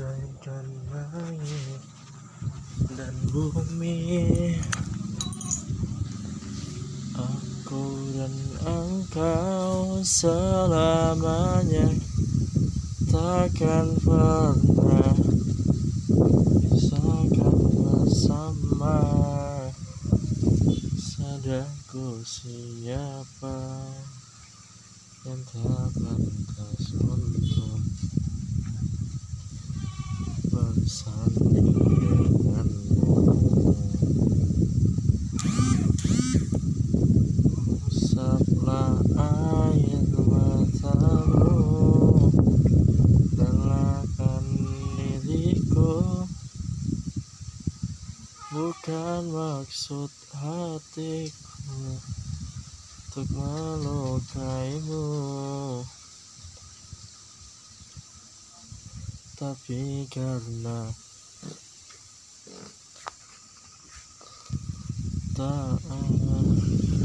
bagaikan langit dan bumi. Aku dan engkau selamanya takkan pernah bisakan bersama. Sadarku siapa yang tak pantas untuk bersanding denganmu Usaplah air matamu Relakan diriku. Bukan maksud hatiku Untuk melukaimu لست في كلا تا آه.